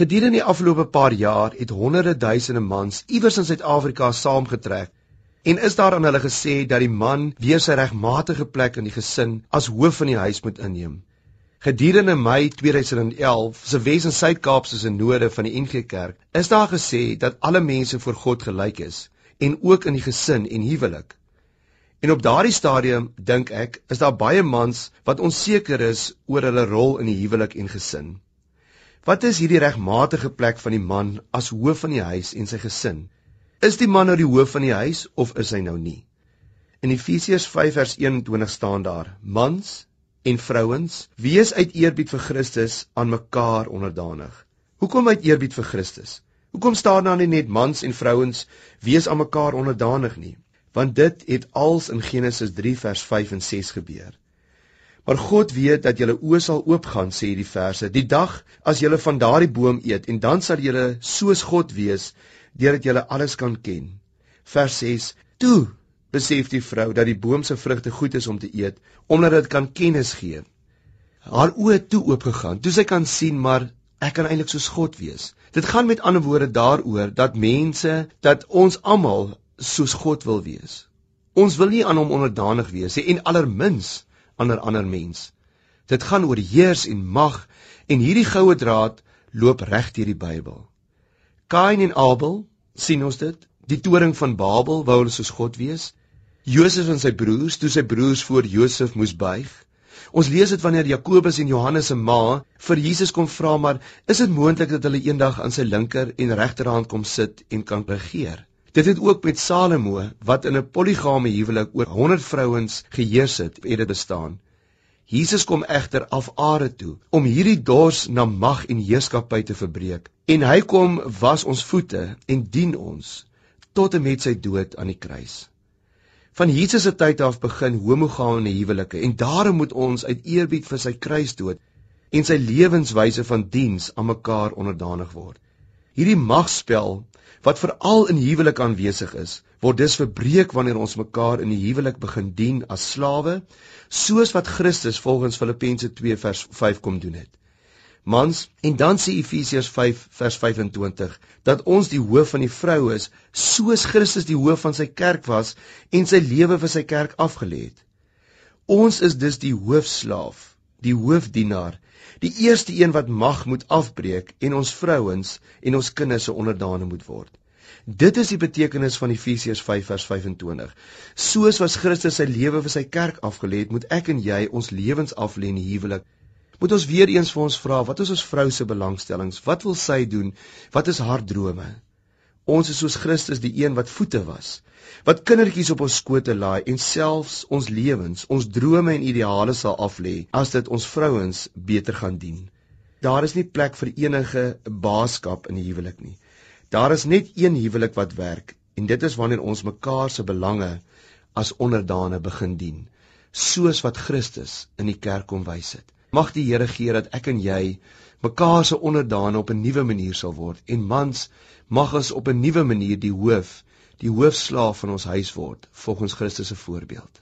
Gedurende die afgelope paar jaar het honderde duisende mans iewers in Suid-Afrika saamgetrek en is daar aan hulle gesê dat die man weer sy regmatige plek in die gesin as hoof van die huis moet inneem. Gedurende Mei 2011 se Wes- en Suid-Kaapse sinode van die NG Kerk is daar gesê dat alle mense voor God gelyk is en ook in die gesin en huwelik. En op daardie stadium dink ek is daar baie mans wat onseker is oor hulle rol in die huwelik en gesin. Wat is hierdie regmatige plek van die man as hoof van die huis en sy gesin? Is die man nou die hoof van die huis of is hy nou nie? In Efesiërs 5 vers 21 staan daar: Mans en vrouens, wees uit eerbied vir Christus aan mekaar onderdanig. Hoekom uit eerbied vir Christus? Hoekom staan daar nie net mans en vrouens wees aan mekaar onderdanig nie? Want dit het als in Genesis 3 vers 5 en 6 gebeur. Maar God weet dat julle oë sal oopgaan, sê die verse, die dag as julle van daardie boom eet en dan sal julle soos God wees, deurdat julle alles kan ken. Vers 6: Toe besef die vrou dat die boom se vrugte goed is om te eet, omdat dit kan kennis gee. Haar oë toe oopgegaan, toe sy kan sien, maar ek kan eintlik soos God wees. Dit gaan met ander woorde daaroor dat mense, dat ons almal soos God wil wees. Ons wil nie aan hom onderdanig wees nie en allermins 'n ander mens. Dit gaan oor heers en mag en hierdie goue draad loop reg deur die Bybel. Kain en Abel, sien ons dit? Die toring van Babel wou hulle soos God wees. Josef en sy broers, toe sy broers voor Josef moes buig. Ons lees dit wanneer Jakobus en Johannes se ma vir Jesus kom vra maar is dit moontlik dat hulle eendag aan sy linker en regterhand kom sit en kan regeer? Dit het ook met Salomo wat in 'n poligame huwelik oor 100 vrouens geheers het, het dit bestaan. Jesus kom egter af aarde toe om hierdie dors na mag en heerskappy te verbreek en hy kom was ons voete en dien ons tot en met sy dood aan die kruis. Van Jesus se tyd af begin homogame huwelike en daarom moet ons uit eerbied vir sy kruisdood en sy lewenswyse van diens aan mekaar onderdanig word. Hierdie magspel wat veral in huwelik aanwesig is, word dus verbreek wanneer ons mekaar in die huwelik begin dien as slawe, soos wat Christus volgens Filippense 2 vers 5 kom doen het. Mans, en dan sê Efesiërs 5 vers 25 dat ons die hoof van die vrou is, soos Christus die hoof van sy kerk was en sy lewe vir sy kerk afgelê het. Ons is dus die hoofslaaf, die hoofdienaar, die eerste een wat mag moet afbreek en ons vrouens en ons kinders se onderdane moet word. Dit is die betekenis van Efesiërs 5 vers 25. Soos was Christus sy lewe vir sy kerk afgelê het, moet ek en jy ons lewens aflê in die huwelik. Moet ons weer eens vir ons vra, wat is ons vrou se belangstellings? Wat wil sy doen? Wat is haar drome? Ons is soos Christus die een wat voete was wat kindertjies op ons skote laai en selfs ons lewens, ons drome en ideale sal aflê as dit ons vrouens beter gaan dien. Daar is nie plek vir enige baaskap in die huwelik nie. Daar is net een huwelik wat werk en dit is wanneer ons mekaar se belange as onderdane begin dien, soos wat Christus in die kerk kom wys het. Mag die Here gee dat ek en jy mekaar se onderdane op 'n nuwe manier sal word en mans mag ons op 'n nuwe manier die hoof die hoofslaaf van ons huis word volgens Christus se voorbeeld.